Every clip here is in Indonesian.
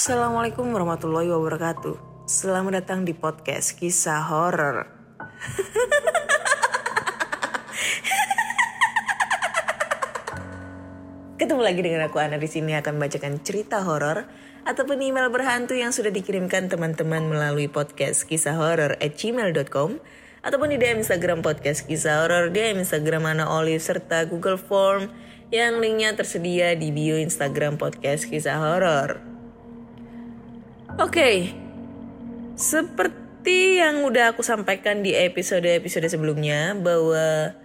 Assalamualaikum warahmatullahi wabarakatuh. Selamat datang di podcast kisah horor Ketemu lagi dengan aku Ana. Di sini akan membacakan cerita horor ataupun email berhantu yang sudah dikirimkan teman-teman melalui podcast kisah horor at gmail.com ataupun di DM Instagram podcast kisah horor, DM Instagram Ana Olive serta Google Form yang linknya tersedia di bio Instagram podcast kisah horor. Oke, seperti yang udah aku sampaikan di episode-episode sebelumnya bahwa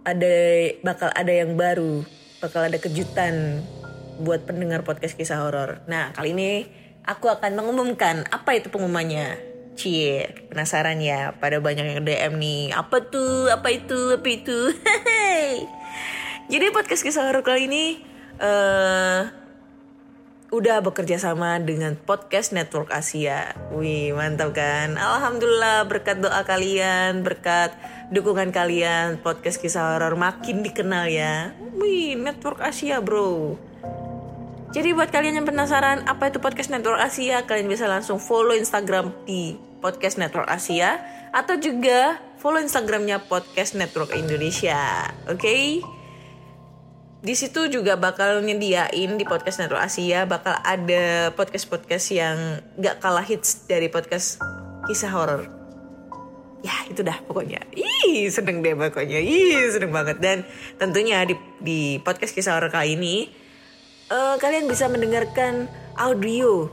ada bakal ada yang baru, bakal ada kejutan buat pendengar podcast kisah horor. Nah, kali ini aku akan mengumumkan apa itu pengumumannya. Cie, penasaran ya? Pada banyak yang DM nih. Apa tuh? Apa itu? Apa itu? Jadi podcast kisah horor kali ini eh udah bekerja sama dengan podcast Network Asia. Wih, mantap kan? Alhamdulillah berkat doa kalian, berkat dukungan kalian, podcast kisah horor makin dikenal ya. Wih, Network Asia, Bro. Jadi buat kalian yang penasaran apa itu podcast Network Asia, kalian bisa langsung follow Instagram di podcast Network Asia atau juga follow Instagramnya podcast Network Indonesia. Oke? Di situ juga bakal nyediain di podcast Network Asia bakal ada podcast-podcast yang gak kalah hits dari podcast kisah horor. Ya itu dah pokoknya. Ih seneng deh pokoknya. Ih seneng banget dan tentunya di, di podcast kisah horor kali ini eh, kalian bisa mendengarkan audio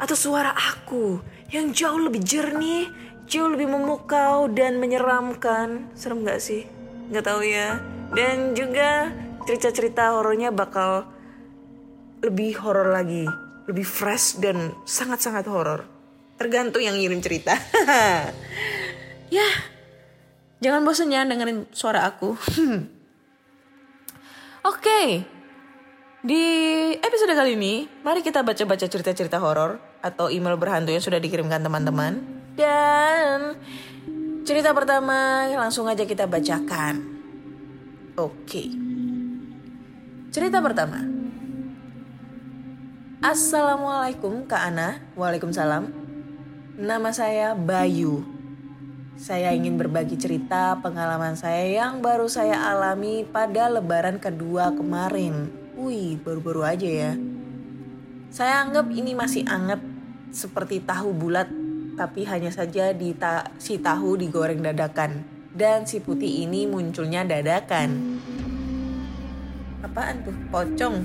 atau suara aku yang jauh lebih jernih, jauh lebih memukau dan menyeramkan. Serem gak sih? Nggak tahu ya. Dan juga cerita-cerita horornya bakal lebih horor lagi, lebih fresh dan sangat-sangat horor. Tergantung yang ngirim cerita. ya, jangan bosan ya dengerin suara aku. Oke, di episode kali ini, mari kita baca-baca cerita-cerita horor atau email berhantu yang sudah dikirimkan teman-teman. Dan cerita pertama langsung aja kita bacakan. Oke. Cerita pertama. Assalamualaikum Kak Ana. Waalaikumsalam. Nama saya Bayu. Saya ingin berbagi cerita pengalaman saya yang baru saya alami pada lebaran kedua kemarin. Wih, baru-baru aja ya. Saya anggap ini masih anget seperti tahu bulat, tapi hanya saja di ta si tahu digoreng dadakan. Dan si putih ini munculnya dadakan. Apaan tuh? Pocong.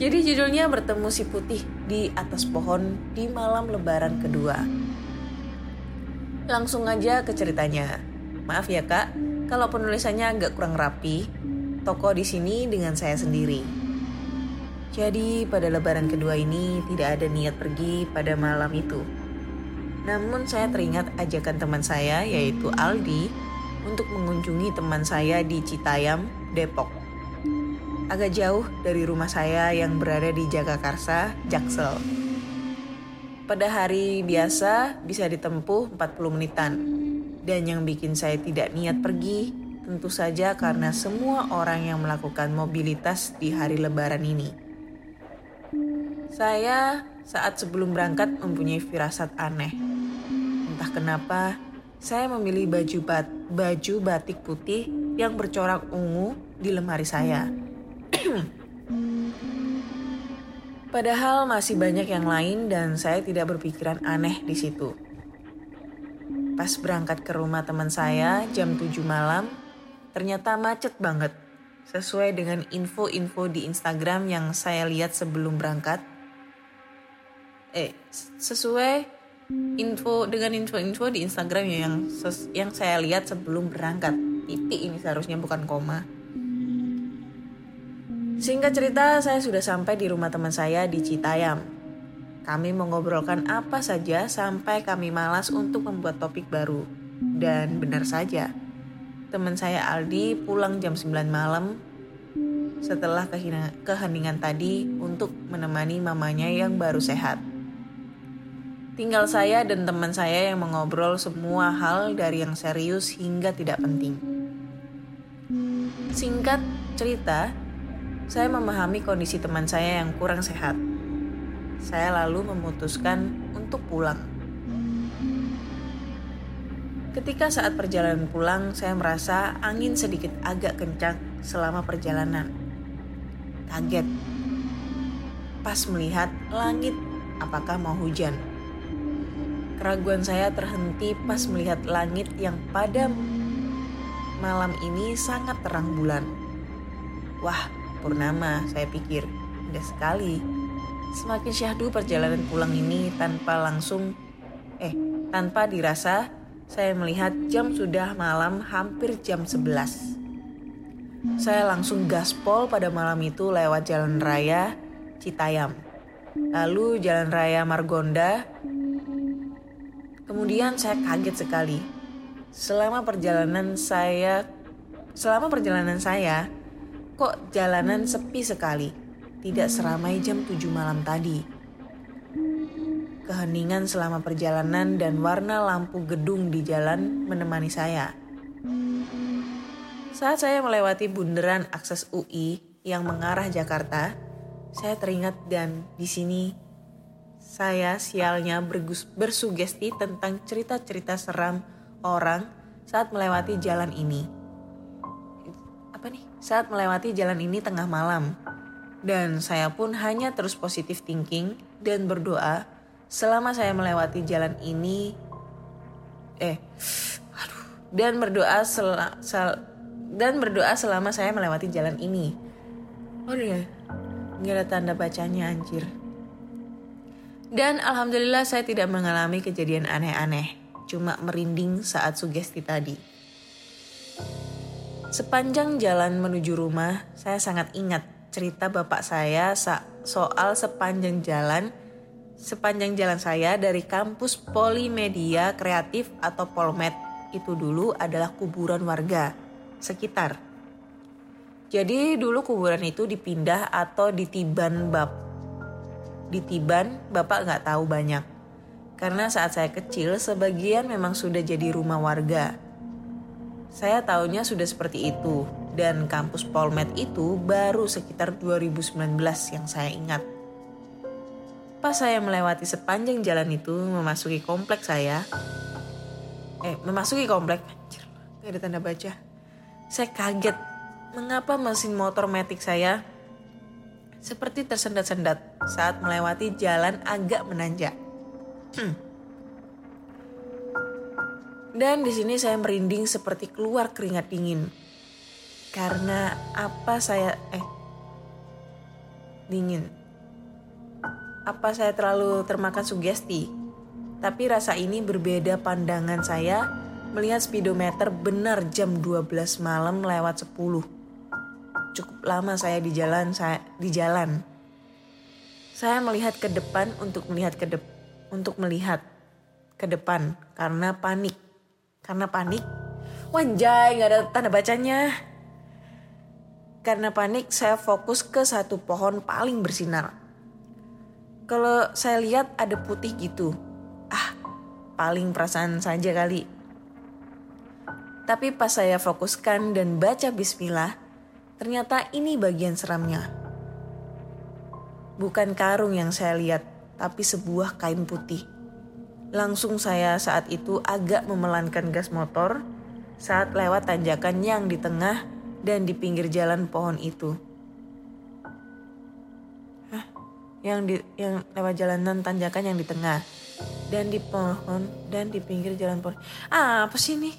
Jadi judulnya bertemu si putih di atas pohon di malam lebaran kedua. Langsung aja ke ceritanya. Maaf ya kak, kalau penulisannya agak kurang rapi. Toko di sini dengan saya sendiri. Jadi pada lebaran kedua ini tidak ada niat pergi pada malam itu. Namun saya teringat ajakan teman saya yaitu Aldi untuk mengunjungi teman saya di Citayam, Depok. Agak jauh dari rumah saya yang berada di Jagakarsa, Jaksel. Pada hari biasa bisa ditempuh 40 menitan. Dan yang bikin saya tidak niat pergi tentu saja karena semua orang yang melakukan mobilitas di hari lebaran ini. Saya saat sebelum berangkat mempunyai firasat aneh. Entah kenapa, saya memilih baju bat, baju batik putih yang bercorak ungu di lemari saya. Padahal masih banyak yang lain dan saya tidak berpikiran aneh di situ. Pas berangkat ke rumah teman saya jam 7 malam, ternyata macet banget. Sesuai dengan info-info di Instagram yang saya lihat sebelum berangkat. Eh, sesuai info dengan info-info di Instagram yang yang saya lihat sebelum berangkat. Titik ini seharusnya bukan koma. Singkat cerita, saya sudah sampai di rumah teman saya di Citayam. Kami mengobrolkan apa saja sampai kami malas untuk membuat topik baru. Dan benar saja, teman saya Aldi pulang jam 9 malam setelah keheningan tadi untuk menemani mamanya yang baru sehat. Tinggal saya dan teman saya yang mengobrol semua hal dari yang serius hingga tidak penting. Singkat cerita, saya memahami kondisi teman saya yang kurang sehat. Saya lalu memutuskan untuk pulang. Ketika saat perjalanan pulang, saya merasa angin sedikit agak kencang selama perjalanan. Kaget. Pas melihat langit, apakah mau hujan? Keraguan saya terhenti pas melihat langit yang pada malam ini sangat terang bulan. Wah, purnama, saya pikir. Indah sekali. Semakin syahdu perjalanan pulang ini tanpa langsung, eh, tanpa dirasa, saya melihat jam sudah malam hampir jam 11. Saya langsung gaspol pada malam itu lewat jalan raya Citayam. Lalu jalan raya Margonda. Kemudian saya kaget sekali. Selama perjalanan saya selama perjalanan saya Kok jalanan sepi sekali, tidak seramai jam 7 malam tadi. Keheningan selama perjalanan dan warna lampu gedung di jalan menemani saya. Saat saya melewati bundaran akses UI yang mengarah Jakarta, saya teringat dan di sini saya sialnya bersugesti tentang cerita-cerita seram orang saat melewati jalan ini. Apa nih? Saat melewati jalan ini tengah malam. Dan saya pun hanya terus positif thinking dan berdoa selama saya melewati jalan ini. Eh aduh. Dan berdoa sel, sel, dan berdoa selama saya melewati jalan ini. Oh iya. Nggak ada tanda bacanya anjir dan alhamdulillah saya tidak mengalami kejadian aneh-aneh cuma merinding saat sugesti tadi Sepanjang jalan menuju rumah, saya sangat ingat cerita bapak saya soal sepanjang jalan sepanjang jalan saya dari kampus Polimedia Kreatif atau Polmed itu dulu adalah kuburan warga sekitar. Jadi dulu kuburan itu dipindah atau ditiban bab. Ditiban bapak nggak tahu banyak. Karena saat saya kecil sebagian memang sudah jadi rumah warga. Saya tahunya sudah seperti itu dan kampus Polmed itu baru sekitar 2019 yang saya ingat. Pas saya melewati sepanjang jalan itu memasuki kompleks saya, eh memasuki komplek, anjir, gak ada tanda baca. Saya kaget mengapa mesin motor metik saya seperti tersendat-sendat saat melewati jalan agak menanjak. Hmm. Dan di sini saya merinding seperti keluar keringat dingin. Karena apa saya eh dingin. Apa saya terlalu termakan sugesti? Tapi rasa ini berbeda pandangan saya melihat speedometer benar jam 12 malam lewat 10. Cukup lama saya di jalan saya di jalan. Saya melihat ke depan untuk melihat ke dep untuk melihat ke depan karena panik karena panik, wanjay gak ada tanda bacanya. Karena panik saya fokus ke satu pohon paling bersinar. Kalau saya lihat ada putih gitu. Ah, paling perasaan saja kali. Tapi pas saya fokuskan dan baca bismillah, ternyata ini bagian seramnya. Bukan karung yang saya lihat, tapi sebuah kain putih. Langsung saya saat itu agak memelankan gas motor saat lewat tanjakan yang di tengah dan di pinggir jalan pohon itu. Hah? Yang di yang lewat jalanan tanjakan yang di tengah. dan di pohon dan di pinggir jalan pohon. Ah, apa sih ini?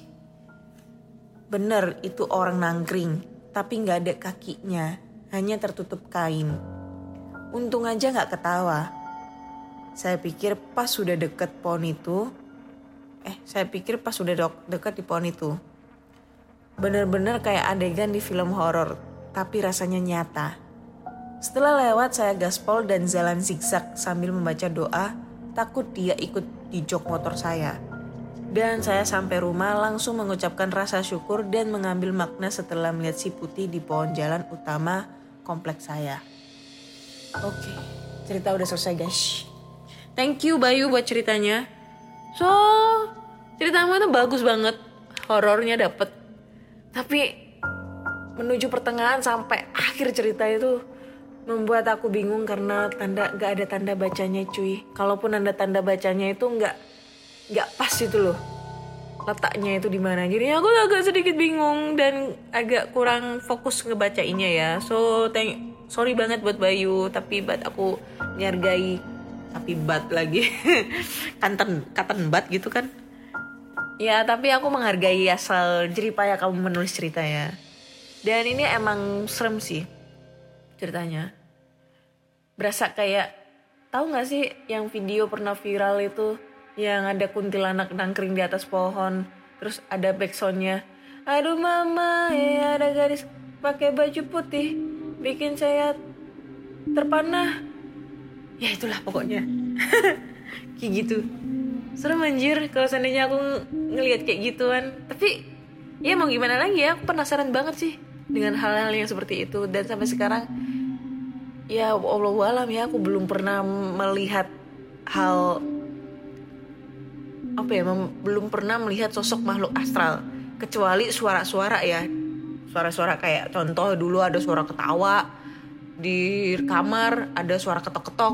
Bener, itu orang nangkring, tapi nggak ada kakinya, hanya tertutup kain. Untung aja nggak ketawa. Saya pikir pas sudah deket pohon itu, eh saya pikir pas sudah dok- deket di pohon itu. Bener-bener kayak adegan di film horor, tapi rasanya nyata. Setelah lewat saya gaspol dan jalan zigzag sambil membaca doa, takut dia ikut di jok motor saya. Dan saya sampai rumah langsung mengucapkan rasa syukur dan mengambil makna setelah melihat si putih di pohon jalan utama kompleks saya. Oke, cerita udah selesai guys. Thank you Bayu buat ceritanya. So, ceritamu itu bagus banget. Horornya dapet. Tapi menuju pertengahan sampai akhir cerita itu membuat aku bingung karena tanda gak ada tanda bacanya cuy. Kalaupun ada tanda bacanya itu nggak nggak pas itu loh. Letaknya itu di mana. Jadi aku agak sedikit bingung dan agak kurang fokus ngebacainnya ya. So thank sorry banget buat Bayu tapi buat aku menghargai tapi bat lagi. Kanten katen bat gitu kan. Ya tapi aku menghargai asal jeripaya kamu menulis cerita ya. Dan ini emang serem sih ceritanya. Berasa kayak tahu nggak sih yang video pernah viral itu yang ada kuntilanak nangkring di atas pohon. Terus ada backsoundnya. Aduh mama ya ada gadis pakai baju putih. Bikin saya terpanah. Ya itulah pokoknya. Kayak gitu. Serem anjir kalau seandainya aku ngelihat kayak gituan. Tapi ya mau gimana lagi ya? Aku penasaran banget sih dengan hal-hal yang seperti itu. Dan sampai sekarang ya Allah alam ya aku belum pernah melihat hal apa ya belum pernah melihat sosok makhluk astral. Kecuali suara-suara ya. Suara-suara kayak contoh dulu ada suara ketawa di kamar ada suara ketok-ketok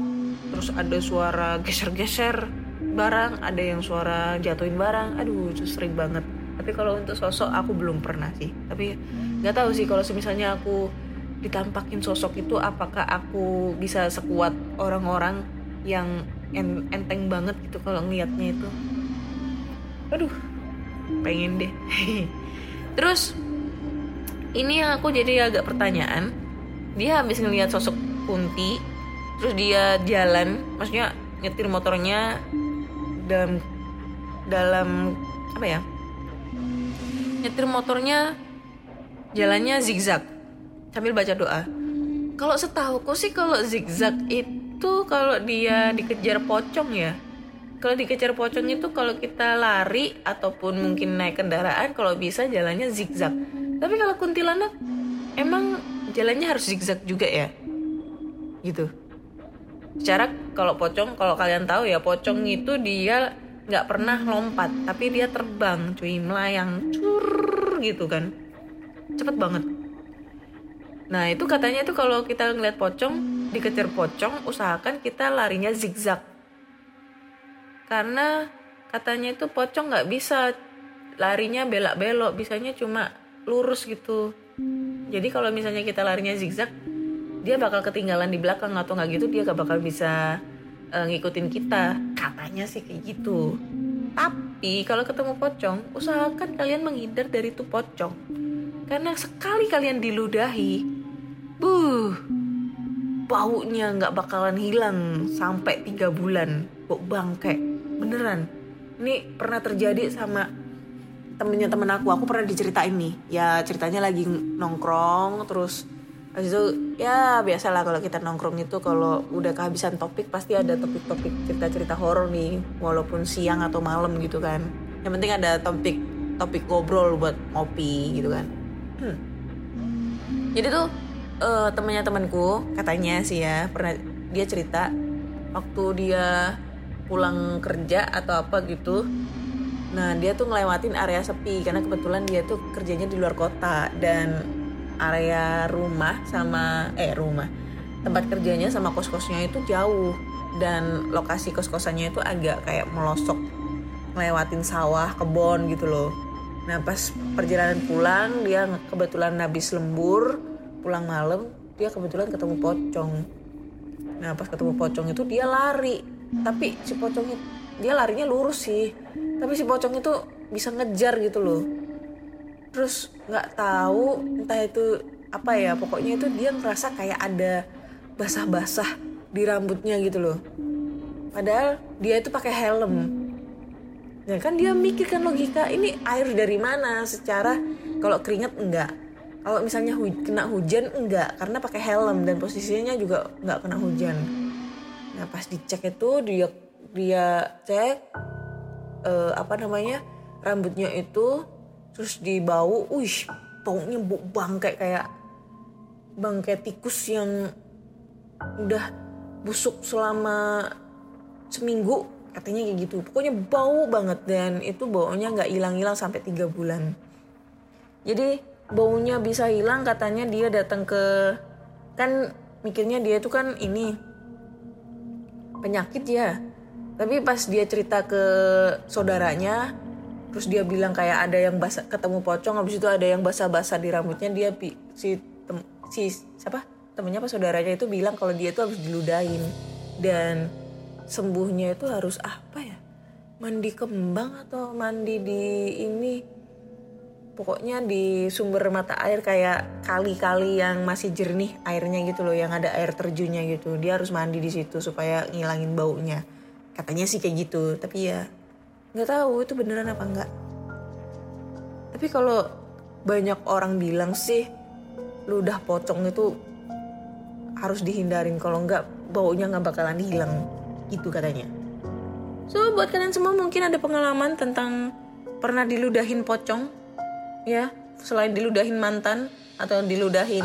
terus ada suara geser-geser barang ada yang suara jatuhin barang. Aduh itu sering banget. Tapi kalau untuk sosok aku belum pernah sih. Tapi nggak tahu sih kalau misalnya aku ditampakin sosok itu apakah aku bisa sekuat orang-orang yang en- enteng banget gitu kalau ngelihatnya itu aduh pengen deh. Terus ini yang aku jadi agak pertanyaan. Dia habis ngelihat sosok kunti terus dia jalan maksudnya nyetir motornya dalam dalam apa ya? Nyetir motornya jalannya zigzag sambil baca doa. Kalau setahuku sih kalau zigzag itu kalau dia dikejar pocong ya kalau dikejar pocong itu kalau kita lari ataupun mungkin naik kendaraan kalau bisa jalannya zigzag. Tapi kalau kuntilanak emang jalannya harus zigzag juga ya? Gitu. Secara kalau pocong kalau kalian tahu ya pocong itu dia nggak pernah lompat tapi dia terbang cuy melayang cur gitu kan. Cepet banget. Nah itu katanya itu kalau kita ngeliat pocong dikejar pocong usahakan kita larinya zigzag karena katanya itu pocong nggak bisa larinya belak-belok bisanya cuma lurus gitu. Jadi kalau misalnya kita larinya zigzag dia bakal ketinggalan di belakang atau nggak gitu dia gak bakal bisa uh, ngikutin kita. Katanya sih kayak gitu. Tapi kalau ketemu pocong usahakan kalian menghindar dari tuh pocong. Karena sekali kalian diludahi buh baunya nggak bakalan hilang sampai tiga bulan. Bau bangke beneran. Ini pernah terjadi sama temennya temen aku. Aku pernah diceritain nih. Ya ceritanya lagi nongkrong terus habis itu ya biasalah kalau kita nongkrong itu kalau udah kehabisan topik pasti ada topik-topik cerita-cerita horor nih walaupun siang atau malam gitu kan. Yang penting ada topik topik ngobrol buat ngopi gitu kan. Hmm. jadi tuh uh, temennya temanku katanya sih ya pernah dia cerita waktu dia pulang kerja atau apa gitu. Nah dia tuh ngelewatin area sepi karena kebetulan dia tuh kerjanya di luar kota dan area rumah sama eh rumah. Tempat kerjanya sama kos-kosnya itu jauh dan lokasi kos-kosannya itu agak kayak melosok ngelewatin sawah kebon gitu loh. Nah pas perjalanan pulang dia kebetulan habis lembur pulang malam dia kebetulan ketemu pocong. Nah pas ketemu pocong itu dia lari tapi si pocong dia larinya lurus sih. Tapi si pocong itu bisa ngejar gitu loh. Terus nggak tahu entah itu apa ya pokoknya itu dia ngerasa kayak ada basah-basah di rambutnya gitu loh. Padahal dia itu pakai helm. Ya kan dia mikirkan logika ini air dari mana? Secara kalau keringet enggak. Kalau misalnya hu kena hujan enggak karena pakai helm dan posisinya juga nggak kena hujan nah pas dicek itu dia dia cek uh, apa namanya rambutnya itu terus dibau, wih baunya bau bangkai kayak bangkai tikus yang udah busuk selama seminggu katanya kayak gitu. Pokoknya bau banget dan itu baunya nggak hilang-hilang sampai tiga bulan. Jadi baunya bisa hilang katanya dia datang ke kan mikirnya dia itu kan ini penyakit ya. Tapi pas dia cerita ke saudaranya terus dia bilang kayak ada yang basah ketemu pocong habis itu ada yang basah-basah di rambutnya dia si tem, si siapa? Temennya apa saudaranya itu bilang kalau dia itu harus diludahin. Dan sembuhnya itu harus apa ya? Mandi kembang atau mandi di ini pokoknya di sumber mata air kayak kali-kali yang masih jernih airnya gitu loh yang ada air terjunnya gitu. Dia harus mandi di situ supaya ngilangin baunya. Katanya sih kayak gitu tapi ya nggak tahu itu beneran apa enggak tapi kalau banyak orang bilang sih lu udah pocong itu harus dihindarin. Kalau enggak baunya nggak bakalan hilang. Gitu katanya. So buat kalian semua mungkin ada pengalaman tentang pernah diludahin pocong ya selain diludahin mantan atau diludahin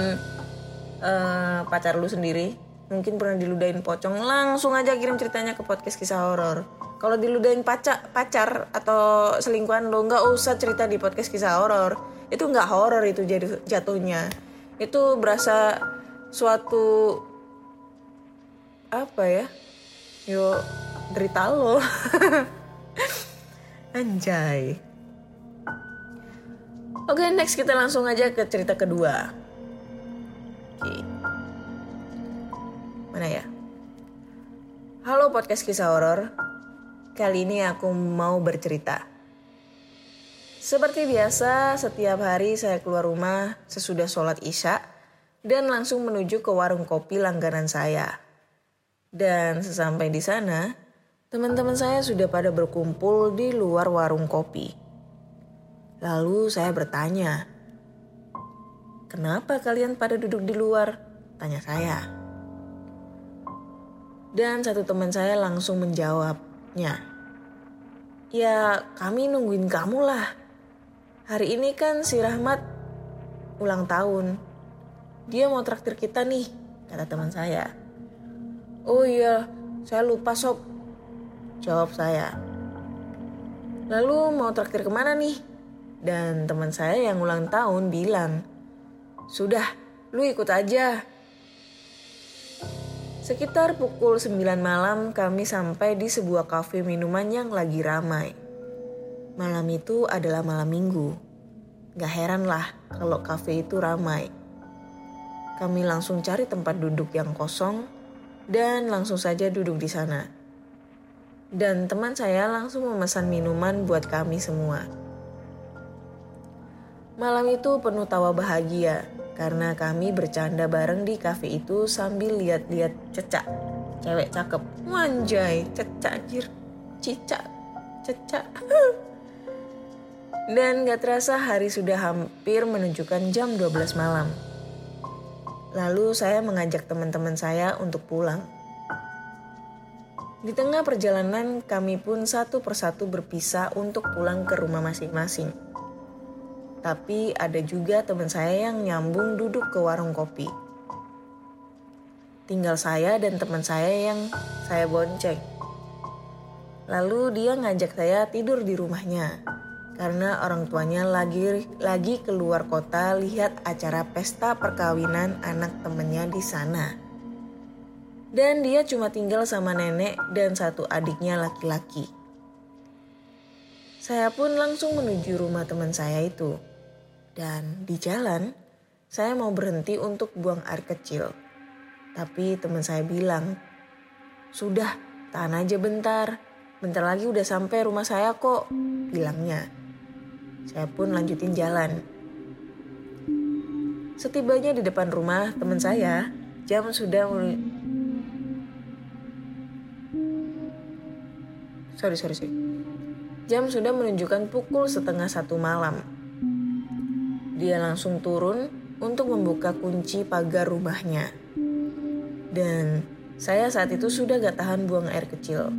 uh, pacar lu sendiri mungkin pernah diludahin pocong langsung aja kirim ceritanya ke podcast kisah horor. Kalau diludahin pacar pacar atau selingkuhan lo nggak usah cerita di podcast kisah horor. Itu nggak horor itu jadi jatuhnya. Itu berasa suatu apa ya yo derita lo. Anjay oke okay, next kita langsung aja ke cerita kedua okay. mana ya halo podcast kisah horor kali ini aku mau bercerita seperti biasa, setiap hari saya keluar rumah sesudah sholat Isya dan langsung menuju ke warung kopi langganan saya. Dan sesampai di sana, teman-teman saya sudah pada berkumpul di luar warung kopi. Lalu saya bertanya, "Kenapa kalian pada duduk di luar?" tanya saya. Dan satu teman saya langsung menjawabnya, "Ya, kami nungguin kamu lah. Hari ini kan si Rahmat ulang tahun." dia mau traktir kita nih, kata teman saya. Oh iya, saya lupa sob, jawab saya. Lalu mau traktir ke mana nih? Dan teman saya yang ulang tahun bilang, sudah, lu ikut aja. Sekitar pukul 9 malam kami sampai di sebuah kafe minuman yang lagi ramai. Malam itu adalah malam minggu. Gak heran lah kalau kafe itu ramai. Kami langsung cari tempat duduk yang kosong dan langsung saja duduk di sana. Dan teman saya langsung memesan minuman buat kami semua. Malam itu penuh tawa bahagia karena kami bercanda bareng di kafe itu sambil lihat-lihat cecak. Cewek cakep. Wanjay, cecak anjir. Cicak, cecak. Dan gak terasa hari sudah hampir menunjukkan jam 12 malam. Lalu saya mengajak teman-teman saya untuk pulang. Di tengah perjalanan kami pun satu persatu berpisah untuk pulang ke rumah masing-masing. Tapi ada juga teman saya yang nyambung duduk ke warung kopi. Tinggal saya dan teman saya yang saya bonceng. Lalu dia ngajak saya tidur di rumahnya karena orang tuanya lagi lagi keluar kota lihat acara pesta perkawinan anak temennya di sana. Dan dia cuma tinggal sama nenek dan satu adiknya laki-laki. Saya pun langsung menuju rumah teman saya itu. Dan di jalan, saya mau berhenti untuk buang air kecil. Tapi teman saya bilang, "Sudah, tahan aja bentar. bentar lagi udah sampai rumah saya kok, bilangnya. Saya pun lanjutin jalan. Setibanya di depan rumah teman saya, jam sudah sorry sorry sorry. Jam sudah menunjukkan pukul setengah satu malam. Dia langsung turun untuk membuka kunci pagar rumahnya. Dan saya saat itu sudah gak tahan buang air kecil.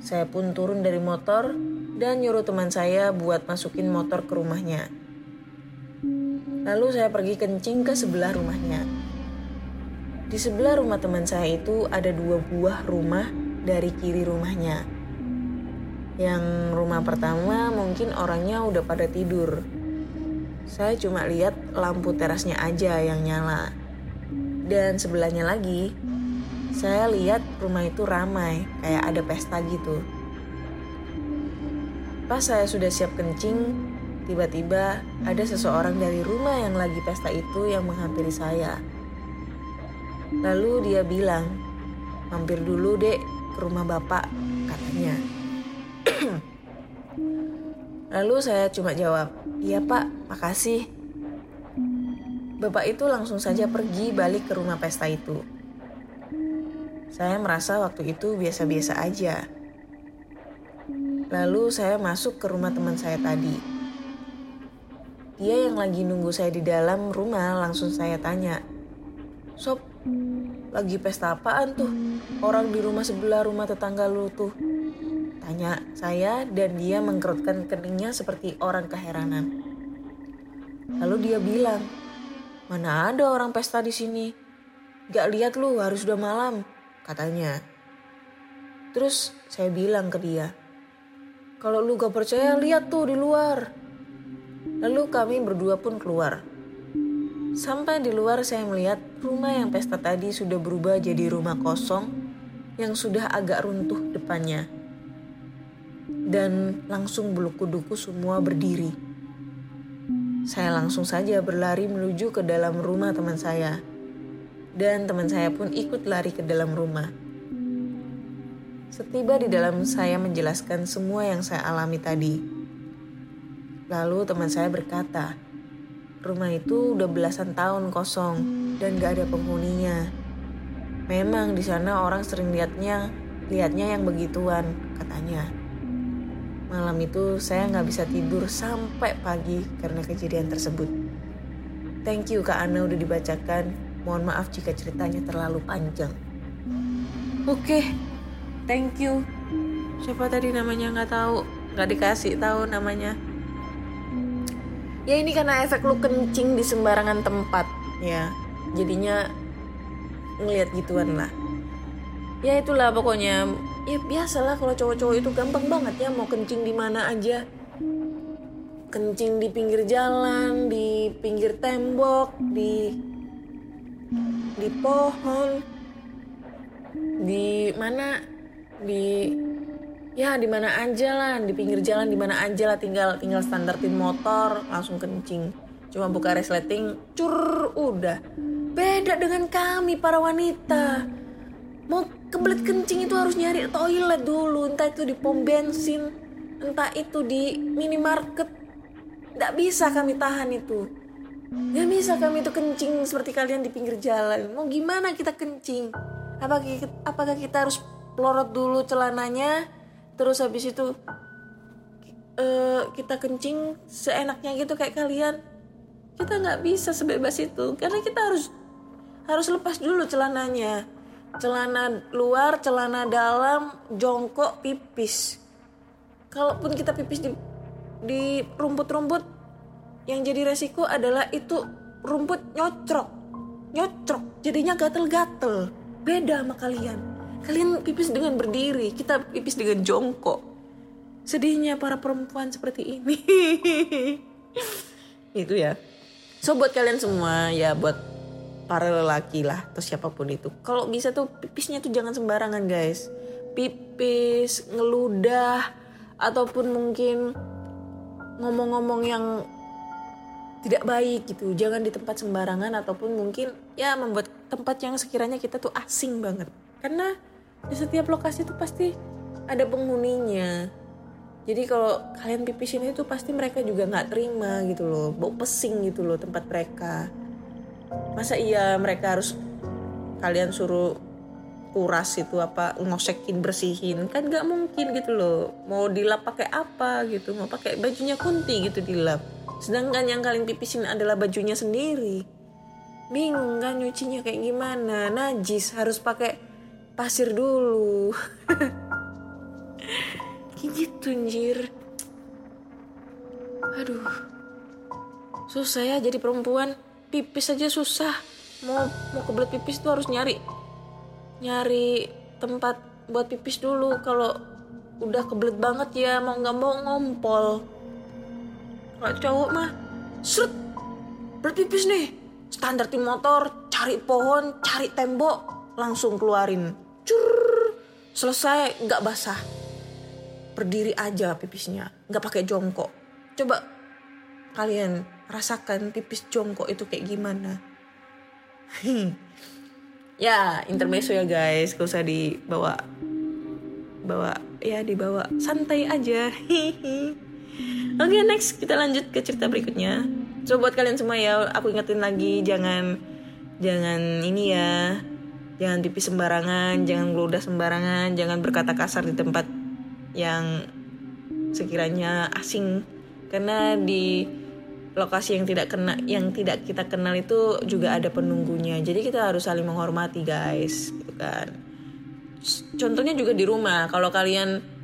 Saya pun turun dari motor dan nyuruh teman saya buat masukin motor ke rumahnya. Lalu saya pergi kencing ke sebelah rumahnya. Di sebelah rumah teman saya itu ada dua buah rumah dari kiri rumahnya. Yang rumah pertama mungkin orangnya udah pada tidur. Saya cuma lihat lampu terasnya aja yang nyala. Dan sebelahnya lagi, saya lihat rumah itu ramai, kayak ada pesta gitu. Pas saya sudah siap kencing, tiba-tiba ada seseorang dari rumah yang lagi pesta itu yang menghampiri saya. Lalu dia bilang, mampir dulu dek ke rumah bapak, katanya. Lalu saya cuma jawab, iya pak, makasih. Bapak itu langsung saja pergi balik ke rumah pesta itu. Saya merasa waktu itu biasa-biasa aja. Lalu saya masuk ke rumah teman saya tadi. Dia yang lagi nunggu saya di dalam rumah langsung saya tanya, Sob, lagi pesta apaan tuh? Orang di rumah sebelah rumah tetangga lu tuh. Tanya saya dan dia mengkerutkan keningnya seperti orang keheranan. Lalu dia bilang, mana ada orang pesta di sini? Gak lihat lu harus udah malam, katanya. Terus saya bilang ke dia, kalau lu gak percaya lihat tuh di luar. Lalu kami berdua pun keluar. Sampai di luar saya melihat rumah yang pesta tadi sudah berubah jadi rumah kosong yang sudah agak runtuh depannya dan langsung bulu kuduku semua berdiri. Saya langsung saja berlari menuju ke dalam rumah teman saya. Dan teman saya pun ikut lari ke dalam rumah. Setiba di dalam saya menjelaskan semua yang saya alami tadi. Lalu teman saya berkata, rumah itu udah belasan tahun kosong dan gak ada penghuninya. Memang di sana orang sering lihatnya, lihatnya yang begituan, katanya. Malam itu saya nggak bisa tidur sampai pagi karena kejadian tersebut. Thank you Kak Ana udah dibacakan. Mohon maaf jika ceritanya terlalu panjang. Oke, okay, thank you. Siapa tadi namanya nggak tahu, nggak dikasih tahu namanya. Ya ini karena efek lu kencing di sembarangan tempat, ya. Jadinya ngelihat gituan lah. Ya itulah pokoknya. Ya biasalah kalau cowok-cowok itu gampang banget ya mau kencing di mana aja. Kencing di pinggir jalan di pinggir tembok di di pohon di mana di ya di mana aja lah di pinggir jalan di mana aja lah tinggal tinggal standartin motor langsung kencing. Cuma buka resleting cur udah. Beda dengan kami para wanita. Mau kebelet kencing itu harus nyari toilet dulu. Entah itu di pom bensin entah itu di minimarket. Nggak bisa kami tahan itu. Nggak bisa kami itu kencing seperti kalian di pinggir jalan. Mau gimana kita kencing? Apakah kita, apakah kita harus pelorot dulu celananya? Terus habis itu uh, kita kencing seenaknya gitu kayak kalian. Kita nggak bisa sebebas itu. Karena kita harus harus lepas dulu celananya celana luar, celana dalam, jongkok, pipis. Kalaupun kita pipis di di rumput-rumput, yang jadi resiko adalah itu rumput nyocrok, nyocrok, jadinya gatel-gatel. Beda sama kalian. Kalian pipis dengan berdiri, kita pipis dengan jongkok. Sedihnya para perempuan seperti ini. itu ya. So buat kalian semua ya buat para lelaki lah atau siapa pun itu. Kalau bisa tuh pipisnya tuh jangan sembarangan guys. Pipis ngeludah ataupun mungkin ngomong-ngomong yang tidak baik gitu. Jangan di tempat sembarangan ataupun mungkin ya membuat tempat yang sekiranya kita tuh asing banget. Karena di setiap lokasi tuh pasti ada penghuninya. Jadi kalau kalian pipisin itu pasti mereka juga nggak terima gitu loh. Bau pesing gitu loh tempat mereka masa iya mereka harus kalian suruh kuras itu apa ngosekin bersihin? Kan nggak mungkin gitu loh. Mau dilap pakai apa gitu? Mau pakai bajunya kunti gitu dilap. Sedangkan yang kalian pipisin adalah bajunya sendiri. Bingung kan nyucinya kayak gimana? Najis harus pakai pasir dulu. Kayak gitu anjir. Aduh. Susah ya jadi perempuan pipis aja susah. Mau mau kebelet pipis tuh harus nyari nyari tempat buat pipis dulu. Kalau udah kebelet banget ya mau nggak mau ngompol. Kalau cowok mah seret berpipis nih. Standar tim motor cari pohon cari tembok langsung keluarin. Cur selesai nggak basah. Berdiri aja pipisnya nggak pakai jongkok. Coba kalian rasakan pipis jongkok itu kayak gimana? Ya intermezzo ya guys. Gak usah dibawa bawa ya dibawa. Santai aja. Oke okay, next. Kita lanjut ke cerita berikutnya. So buat kalian semua ya, aku ingetin lagi jangan jangan ini ya, jangan pipis sembarangan, jangan geludah sembarangan, jangan berkata kasar di tempat yang sekiranya asing. Karena di lokasi yang tidak kena yang tidak kita kenal itu juga ada penunggunya. Jadi kita harus saling menghormati guys, gitu kan. Contohnya juga di rumah, kalau kalian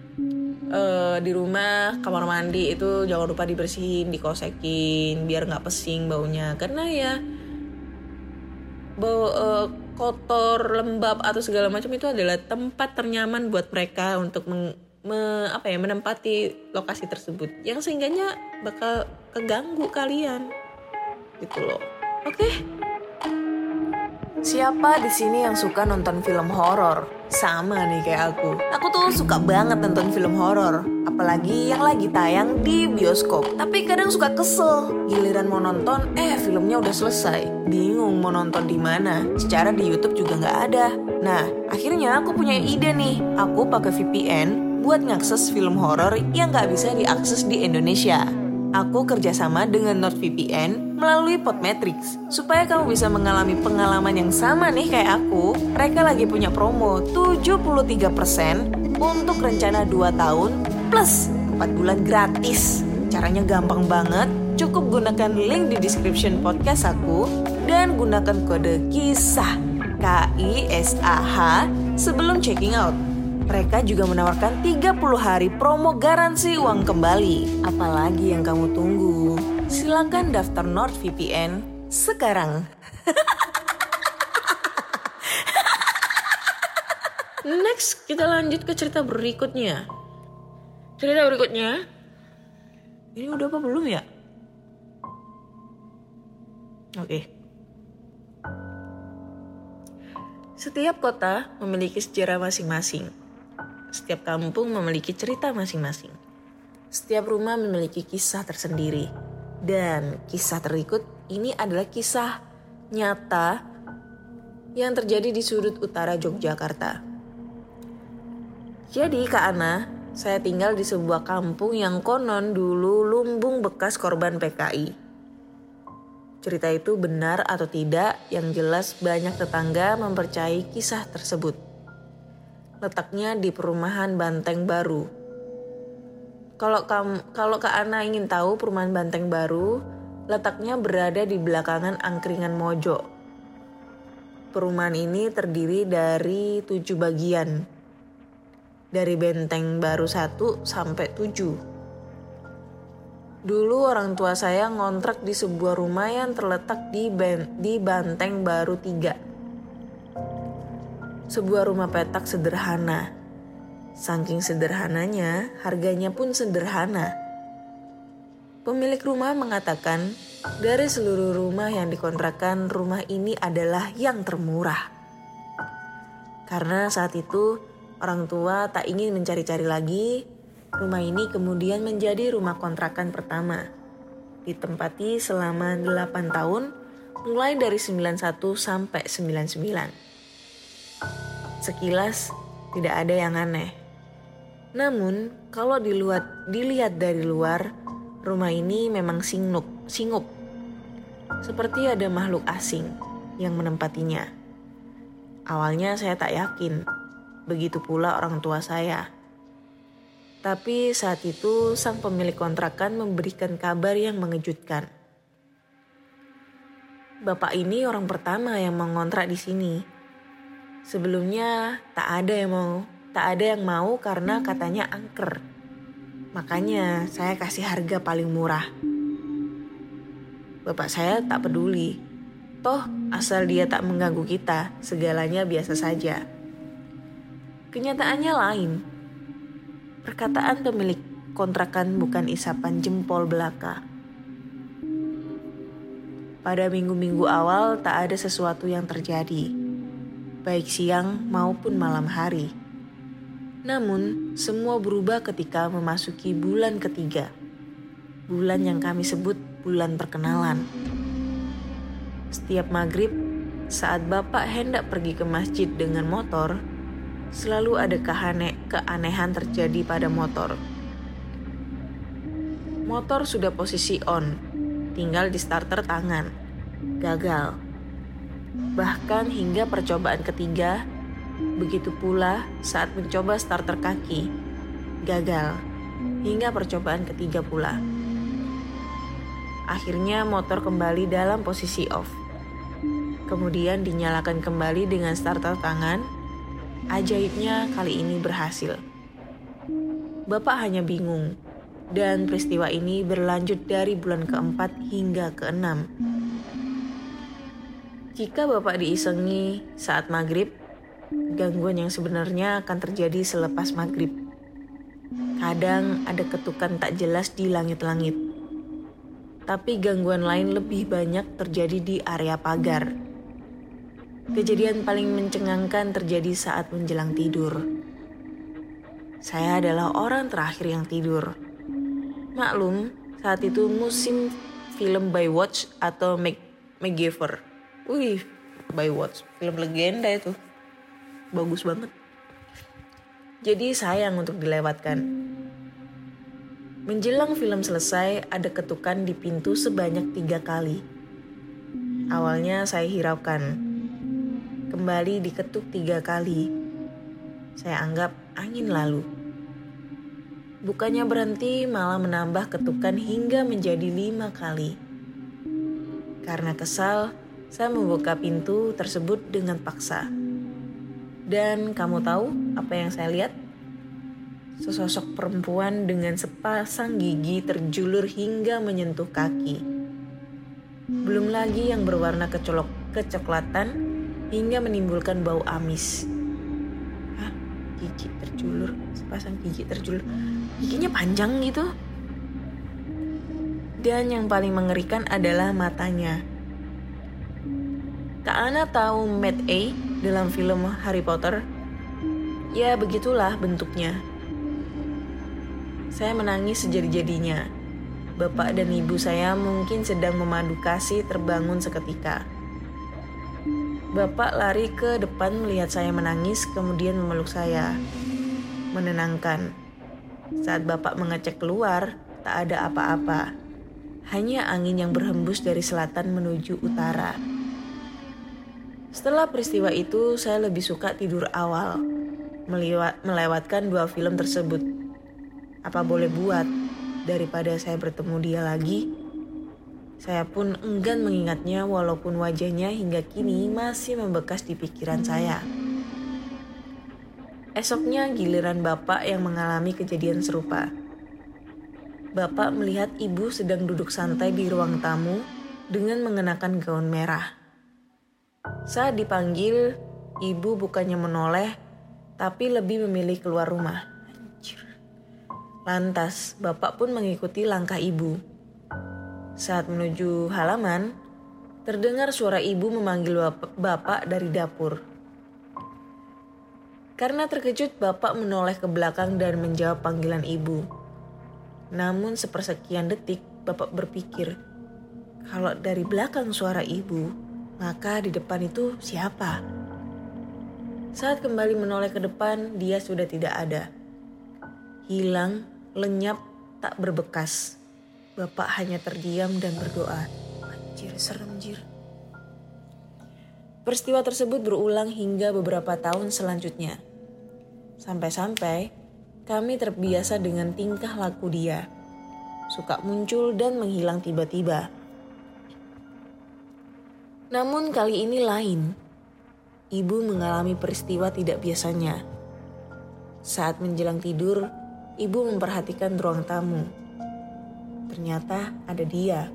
uh, di rumah kamar mandi itu jangan lupa dibersihin dikosekin biar nggak pesing baunya karena ya bau uh, kotor lembab atau segala macam itu adalah tempat ternyaman buat mereka untuk me, apa ya menempati lokasi tersebut yang sehingganya bakal keganggu kalian gitu loh oke okay? Siapa di sini yang suka nonton film horor? Sama nih kayak aku. Aku tuh suka banget nonton film horor, apalagi yang lagi tayang di bioskop. Tapi kadang suka kesel, giliran mau nonton, eh filmnya udah selesai. Bingung mau nonton di mana. Secara di YouTube juga nggak ada. Nah, akhirnya aku punya ide nih. Aku pakai VPN buat ngakses film horor yang nggak bisa diakses di Indonesia. Aku kerjasama dengan NordVPN melalui Podmetrics supaya kamu bisa mengalami pengalaman yang sama nih kayak aku. Mereka lagi punya promo 73% untuk rencana 2 tahun plus 4 bulan gratis. Caranya gampang banget. Cukup gunakan link di description podcast aku dan gunakan kode KISAH K-I-S-A-H sebelum checking out. Mereka juga menawarkan 30 hari promo garansi uang kembali. Apalagi yang kamu tunggu? Silakan daftar NordVPN sekarang. Next, kita lanjut ke cerita berikutnya. Cerita berikutnya. Ini udah apa belum ya? Oke. Okay. Setiap kota memiliki sejarah masing-masing. Setiap kampung memiliki cerita masing-masing. Setiap rumah memiliki kisah tersendiri. Dan kisah terikut ini adalah kisah nyata yang terjadi di sudut utara Yogyakarta. Jadi Kak Ana, saya tinggal di sebuah kampung yang konon dulu lumbung bekas korban PKI. Cerita itu benar atau tidak, yang jelas banyak tetangga mempercayai kisah tersebut letaknya di perumahan Banteng Baru. Kalau kamu, kalau Kak Ana ingin tahu perumahan Banteng Baru, letaknya berada di belakangan Angkringan Mojo. Perumahan ini terdiri dari tujuh bagian, dari Benteng Baru 1 sampai 7. Dulu orang tua saya ngontrak di sebuah rumah yang terletak di, ben, di Banteng Baru 3 sebuah rumah petak sederhana. Saking sederhananya, harganya pun sederhana. Pemilik rumah mengatakan, dari seluruh rumah yang dikontrakan, rumah ini adalah yang termurah. Karena saat itu orang tua tak ingin mencari-cari lagi, rumah ini kemudian menjadi rumah kontrakan pertama. Ditempati selama 8 tahun, mulai dari 91 sampai 99. Sekilas tidak ada yang aneh. Namun, kalau dilihat, dilihat dari luar, rumah ini memang singup, singup. Seperti ada makhluk asing yang menempatinya. Awalnya saya tak yakin, begitu pula orang tua saya. Tapi saat itu sang pemilik kontrakan memberikan kabar yang mengejutkan. Bapak ini orang pertama yang mengontrak di sini. Sebelumnya tak ada yang mau, tak ada yang mau karena katanya angker. Makanya saya kasih harga paling murah. Bapak saya tak peduli. Toh asal dia tak mengganggu kita, segalanya biasa saja. Kenyataannya lain. Perkataan pemilik kontrakan bukan isapan jempol belaka. Pada minggu-minggu awal tak ada sesuatu yang terjadi, baik siang maupun malam hari. Namun, semua berubah ketika memasuki bulan ketiga. Bulan yang kami sebut bulan perkenalan. Setiap maghrib, saat Bapak hendak pergi ke masjid dengan motor, selalu ada kehane keanehan terjadi pada motor. Motor sudah posisi on, tinggal di starter tangan. Gagal. Bahkan hingga percobaan ketiga, begitu pula saat mencoba starter kaki. Gagal. Hingga percobaan ketiga pula. Akhirnya motor kembali dalam posisi off. Kemudian dinyalakan kembali dengan starter tangan. Ajaibnya kali ini berhasil. Bapak hanya bingung dan peristiwa ini berlanjut dari bulan keempat hingga keenam. Jika Bapak diisengi saat maghrib, gangguan yang sebenarnya akan terjadi selepas maghrib. Kadang ada ketukan tak jelas di langit-langit. Tapi gangguan lain lebih banyak terjadi di area pagar. Kejadian paling mencengangkan terjadi saat menjelang tidur. Saya adalah orang terakhir yang tidur Maklum, saat itu musim film by Watch atau MacGyver. Wih, by Watch, film legenda itu. Bagus banget. Jadi sayang untuk dilewatkan. Menjelang film selesai, ada ketukan di pintu sebanyak tiga kali. Awalnya saya hiraukan. Kembali diketuk tiga kali. Saya anggap angin lalu. Bukannya berhenti, malah menambah ketukan hingga menjadi lima kali. Karena kesal, saya membuka pintu tersebut dengan paksa. Dan kamu tahu apa yang saya lihat? Sesosok perempuan dengan sepasang gigi terjulur hingga menyentuh kaki. Belum lagi yang berwarna kecolok kecoklatan hingga menimbulkan bau amis. Hah? Gigi terjulur, sepasang gigi terjulur giginya panjang gitu. Dan yang paling mengerikan adalah matanya. Kak Ana tahu Matt A dalam film Harry Potter? Ya begitulah bentuknya. Saya menangis sejadi-jadinya. Bapak dan ibu saya mungkin sedang memadu kasih terbangun seketika. Bapak lari ke depan melihat saya menangis, kemudian memeluk saya. Menenangkan. Saat Bapak mengecek keluar, tak ada apa-apa. Hanya angin yang berhembus dari selatan menuju utara. Setelah peristiwa itu, saya lebih suka tidur awal, melewatkan dua film tersebut. Apa boleh buat, daripada saya bertemu dia lagi, saya pun enggan mengingatnya walaupun wajahnya hingga kini masih membekas di pikiran saya. Esoknya giliran bapak yang mengalami kejadian serupa. Bapak melihat ibu sedang duduk santai di ruang tamu dengan mengenakan gaun merah. Saat dipanggil, ibu bukannya menoleh, tapi lebih memilih keluar rumah. Lantas, bapak pun mengikuti langkah ibu. Saat menuju halaman, terdengar suara ibu memanggil bapak dari dapur. Karena terkejut, bapak menoleh ke belakang dan menjawab panggilan ibu. Namun sepersekian detik, bapak berpikir, kalau dari belakang suara ibu, maka di depan itu siapa? Saat kembali menoleh ke depan, dia sudah tidak ada. hilang, lenyap, tak berbekas. Bapak hanya terdiam dan berdoa. Anjir, serem jir. Peristiwa tersebut berulang hingga beberapa tahun selanjutnya. Sampai-sampai kami terbiasa dengan tingkah laku dia. Suka muncul dan menghilang tiba-tiba. Namun kali ini lain. Ibu mengalami peristiwa tidak biasanya. Saat menjelang tidur, ibu memperhatikan ruang tamu. Ternyata ada dia.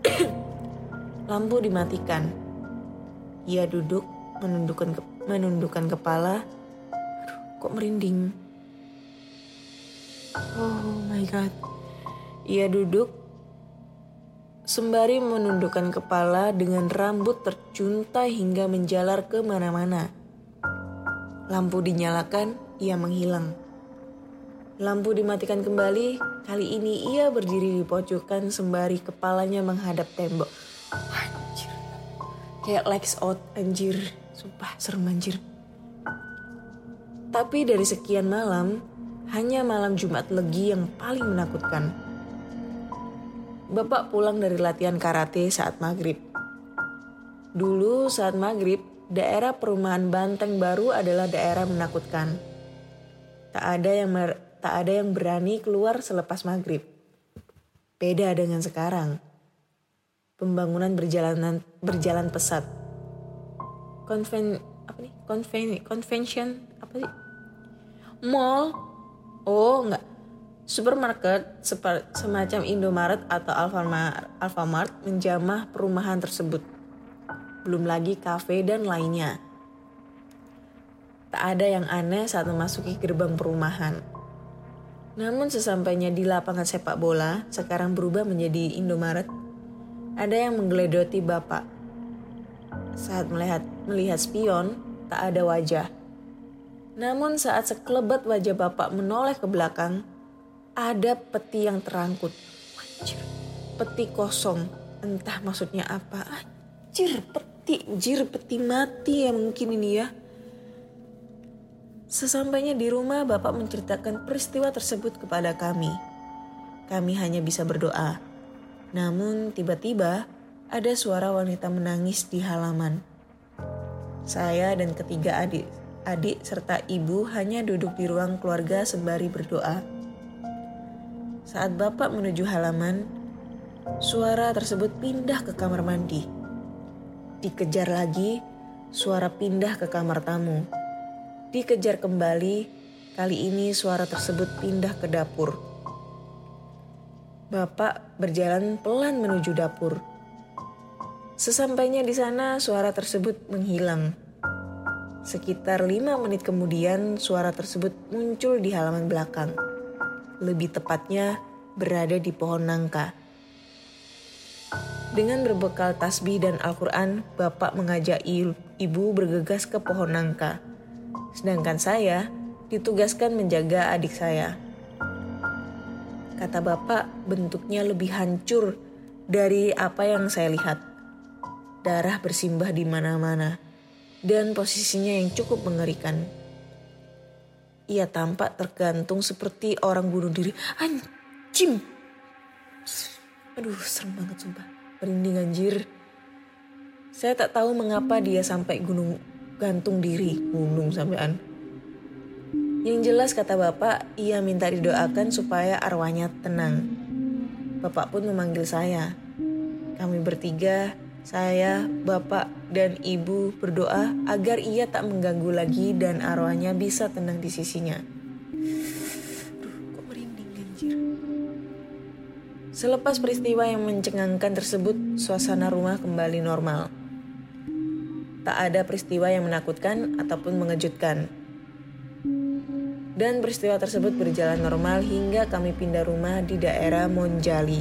Lampu dimatikan ia duduk menundukkan ke, menundukkan kepala. Aduh, kok merinding. Oh my god. Ia duduk sembari menundukkan kepala dengan rambut tercuntai hingga menjalar ke mana-mana. Lampu dinyalakan, ia menghilang. Lampu dimatikan kembali, kali ini ia berdiri di pojokan sembari kepalanya menghadap tembok. Kayak likes out anjir. Sumpah serem anjir. Tapi dari sekian malam hanya malam Jumat Legi yang paling menakutkan Bapak pulang dari latihan karate saat maghrib. Dulu saat maghrib, daerah perumahan Banteng Baru adalah daerah menakutkan. Tak ada yang tak ada yang berani keluar selepas maghrib. Beda dengan sekarang pembangunan berjalan berjalan pesat. Konven apa nih? Konven convention apa sih? Mall. Oh, enggak. Supermarket semacam Indomaret atau Alfamart, menjamah perumahan tersebut. Belum lagi kafe dan lainnya. Tak ada yang aneh saat memasuki gerbang perumahan. Namun sesampainya di lapangan sepak bola, sekarang berubah menjadi Indomaret ada yang menggeledoti bapak. Saat melihat melihat spion, tak ada wajah. Namun saat sekelebat wajah bapak menoleh ke belakang, ada peti yang terangkut. Anjir, peti kosong. Entah maksudnya apa. Anjir, peti, anjir, peti mati ya mungkin ini ya. Sesampainya di rumah, Bapak menceritakan peristiwa tersebut kepada kami. Kami hanya bisa berdoa namun tiba-tiba ada suara wanita menangis di halaman. Saya dan ketiga adik, adik serta ibu hanya duduk di ruang keluarga sembari berdoa. Saat bapak menuju halaman, suara tersebut pindah ke kamar mandi. Dikejar lagi, suara pindah ke kamar tamu. Dikejar kembali, kali ini suara tersebut pindah ke dapur. Bapak berjalan pelan menuju dapur. Sesampainya di sana, suara tersebut menghilang. Sekitar lima menit kemudian, suara tersebut muncul di halaman belakang. Lebih tepatnya, berada di pohon nangka. Dengan berbekal tasbih dan Al-Quran, Bapak mengajak ibu bergegas ke pohon nangka. Sedangkan saya ditugaskan menjaga adik saya. Kata bapak, bentuknya lebih hancur dari apa yang saya lihat. Darah bersimbah di mana-mana dan posisinya yang cukup mengerikan. Ia tampak tergantung seperti orang bunuh diri. Anjim! Aduh, serem banget sumpah. Merinding anjir. Saya tak tahu mengapa dia sampai gunung gantung diri. Gunung sampean. Yang jelas kata bapak, ia minta didoakan supaya arwahnya tenang. Bapak pun memanggil saya. Kami bertiga, saya, bapak, dan ibu berdoa agar ia tak mengganggu lagi dan arwahnya bisa tenang di sisinya. Selepas peristiwa yang mencengangkan tersebut, suasana rumah kembali normal. Tak ada peristiwa yang menakutkan ataupun mengejutkan dan peristiwa tersebut berjalan normal hingga kami pindah rumah di daerah Monjali.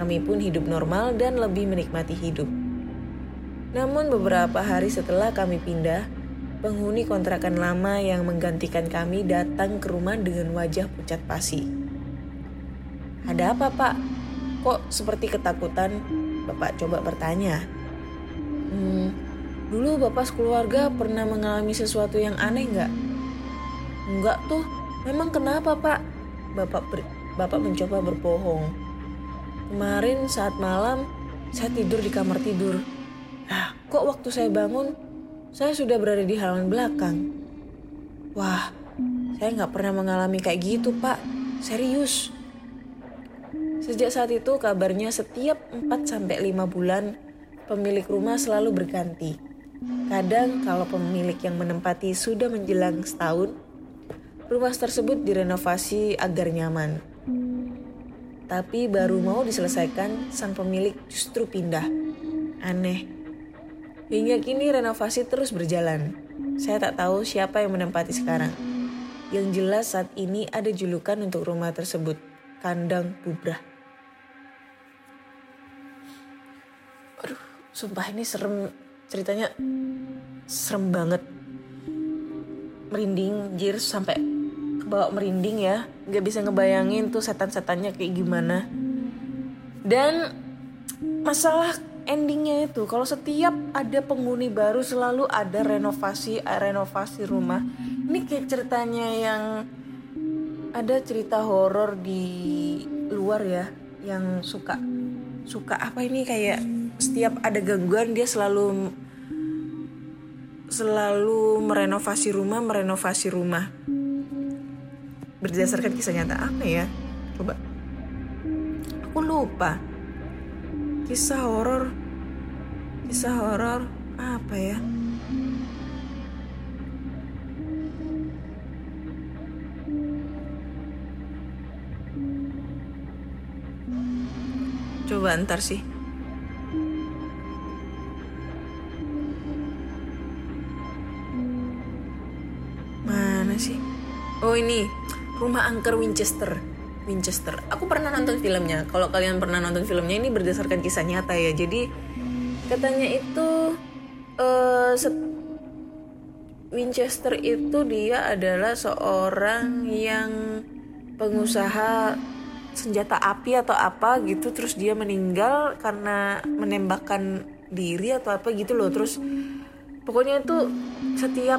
Kami pun hidup normal dan lebih menikmati hidup. Namun beberapa hari setelah kami pindah, penghuni kontrakan lama yang menggantikan kami datang ke rumah dengan wajah pucat pasi. Ada apa pak? Kok seperti ketakutan? Bapak coba bertanya. Hmm, dulu bapak sekeluarga pernah mengalami sesuatu yang aneh nggak? Enggak tuh, Memang kenapa pak? Bapak ber, bapak mencoba berbohong. Kemarin saat malam saya tidur di kamar tidur. Nah, kok waktu saya bangun saya sudah berada di halaman belakang. Wah, saya nggak pernah mengalami kayak gitu pak. Serius. Sejak saat itu kabarnya setiap 4-5 bulan pemilik rumah selalu berganti. Kadang kalau pemilik yang menempati sudah menjelang setahun, rumah tersebut direnovasi agar nyaman. Tapi baru mau diselesaikan, sang pemilik justru pindah. Aneh. Hingga kini renovasi terus berjalan. Saya tak tahu siapa yang menempati sekarang. Yang jelas saat ini ada julukan untuk rumah tersebut, kandang bubrah. Aduh sumpah ini serem. Ceritanya serem banget. Merinding jir sampai kebawa merinding ya. Nggak bisa ngebayangin tuh setan-setannya kayak gimana. Dan masalah endingnya itu kalau setiap ada penghuni baru selalu ada renovasi renovasi rumah. Ini kayak ceritanya yang ada cerita horor di luar ya yang suka suka apa ini kayak setiap ada gangguan dia selalu selalu merenovasi rumah merenovasi rumah. Berdasarkan kisah nyata apa ya? Coba. Aku lupa. Kisah horor kisah horor apa ya? Coba ntar sih? Ini Rumah Angker Winchester. Winchester. Aku pernah nonton filmnya. Kalau kalian pernah nonton filmnya ini berdasarkan kisah nyata ya. Jadi katanya itu uh, Winchester itu dia adalah seorang yang pengusaha senjata api atau apa gitu terus dia meninggal karena menembakkan diri atau apa gitu loh terus pokoknya itu setiap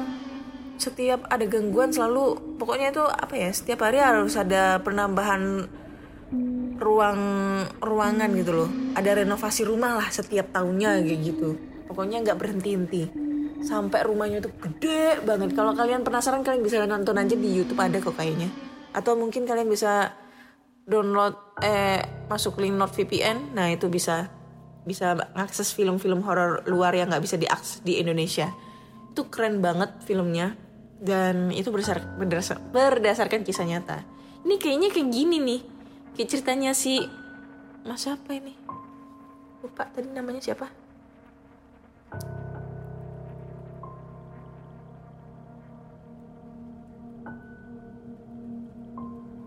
setiap ada gangguan selalu pokoknya itu apa ya setiap hari harus ada penambahan ruang ruangan gitu loh. Ada renovasi rumah lah setiap tahunnya kayak gitu. Pokoknya nggak berhenti henti sampai rumahnya tuh gede banget. Kalau kalian penasaran kalian bisa nonton aja di YouTube ada kok kayaknya. Atau mungkin kalian bisa download eh masuk link NordVPN nah itu bisa bisa akses film-film horor luar yang nggak bisa diakses di Indonesia. Itu keren banget filmnya dan itu berdasar, berdasar, berdasarkan kisah nyata. Ini kayaknya kayak gini nih. Kayak ceritanya si mas siapa ini? Lupa tadi namanya siapa?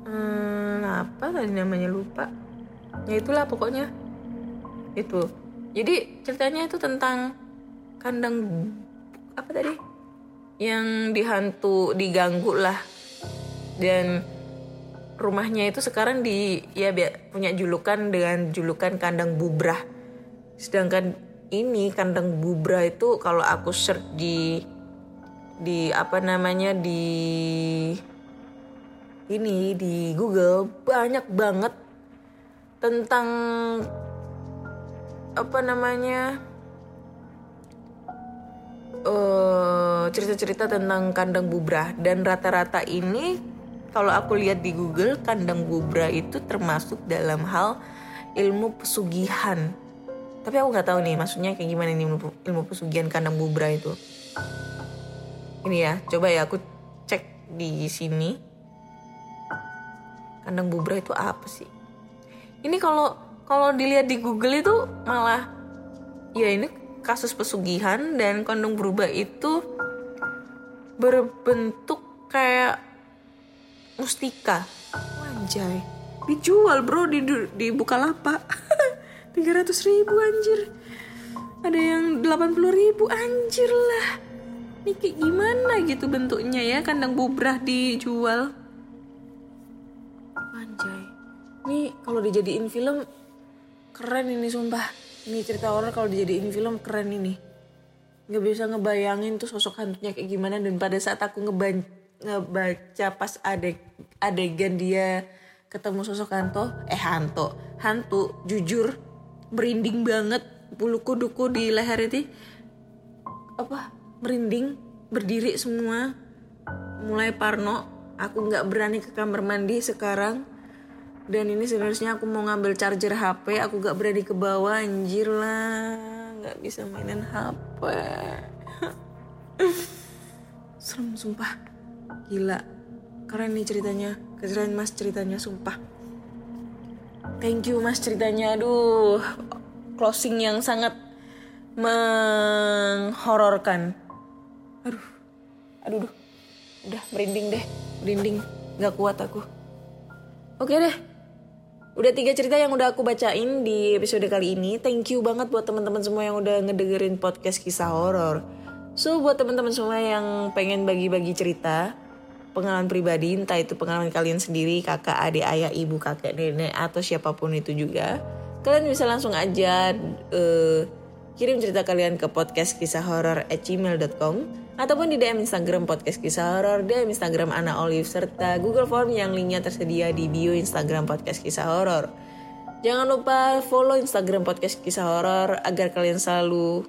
Hmm, apa tadi namanya? Lupa. Ya itulah pokoknya. Itu. Jadi ceritanya itu tentang kandang apa tadi yang dihantu diganggu lah. Dan rumahnya itu sekarang di ya punya julukan dengan julukan kandang bubrah. Sedangkan ini kandang bubrah itu kalau aku search di di apa namanya di ini di Google banyak banget tentang apa namanya eh, cerita-cerita tentang kandang bubrah dan rata-rata ini kalau aku lihat di Google kandang bubrah itu termasuk dalam hal ilmu pesugihan. Tapi aku nggak tahu nih maksudnya kayak gimana nih ilmu, ilmu pesugihan kandang bubrah itu. Ini ya, coba ya aku cek di sini. Kandang bubrah itu apa sih? Ini kalau kalau dilihat di Google itu malah ya ini kasus pesugihan dan kondom berubah itu berbentuk kayak mustika. Anjay, dijual bro di di Bukalapak. 300 ribu anjir. Ada yang 80 ribu anjir lah. Ini kayak gimana gitu bentuknya ya kandang bubrah dijual. Anjay. Ini kalau dijadiin film keren ini sumpah ini cerita horor kalau dijadiin film keren ini. Nggak bisa ngebayangin tuh sosok hantunya kayak gimana. Dan pada saat aku ngeban ngebaca pas adeg adegan dia ketemu sosok hantu eh hantu hantu jujur merinding banget. Bulu kuduku di leher itu apa merinding berdiri semua. Mulai parno aku nggak berani ke kamar mandi sekarang dan ini sebenarnya aku mau ngambil charger HP aku gak berani ke bawah anjir lah. Nggak bisa mainin HP serem sumpah. Gila. Keren nih ceritanya. Keren mas ceritanya sumpah. Thank you mas ceritanya. Aduh. Closing yang sangat menghororkan. Aduh. Aduh duh. udah merinding deh. Merinding. Nggak kuat aku. Oke deh udah tiga cerita yang udah aku bacain di episode kali ini. Thank you banget buat teman-teman semua yang udah ngedengerin podcast kisah horor. So buat teman-teman semua yang pengen bagi-bagi cerita pengalaman pribadi entah itu pengalaman kalian sendiri kakak adik ayah ibu kakek nenek atau siapa pun itu juga kalian bisa langsung aja uh, kirim cerita kalian ke podcast kisah horor at gmail.com ataupun di DM Instagram podcast kisah horor, DM Instagram Ana Olive serta Google Form yang linknya tersedia di bio Instagram podcast kisah horor. Jangan lupa follow Instagram podcast kisah horor agar kalian selalu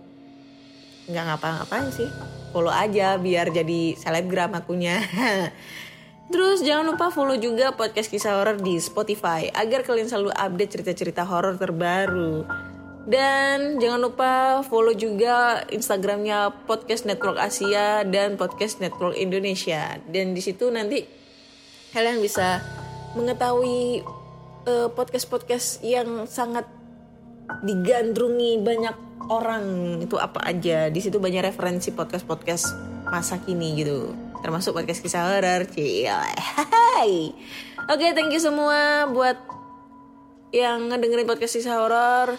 nggak ngapa-ngapain sih follow aja biar jadi selebgram akunya Terus jangan lupa follow juga podcast kisah horor di Spotify agar kalian selalu update cerita-cerita horor terbaru. Dan jangan lupa follow juga Instagramnya Podcast Network Asia dan Podcast Network Indonesia. Dan di situ nanti kalian bisa mengetahui uh, podcast-podcast yang sangat digandrungi banyak orang. Itu apa aja. Di situ banyak referensi podcast podcast masa kini gitu. Termasuk podcast kisah horor Hai. Oke thank you semua buat yang ngedengerin podcast kisah horor